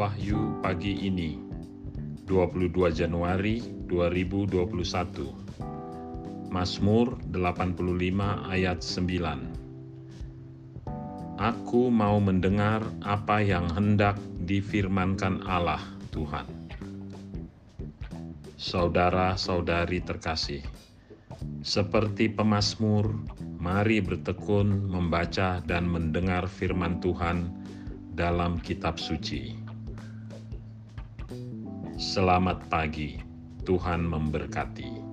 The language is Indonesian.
Wahyu pagi ini, 22 Januari 2021. Mazmur 85 ayat 9. Aku mau mendengar apa yang hendak difirmankan Allah Tuhan. Saudara-saudari terkasih, seperti pemazmur, mari bertekun membaca dan mendengar firman Tuhan dalam kitab suci. Selamat pagi, Tuhan memberkati.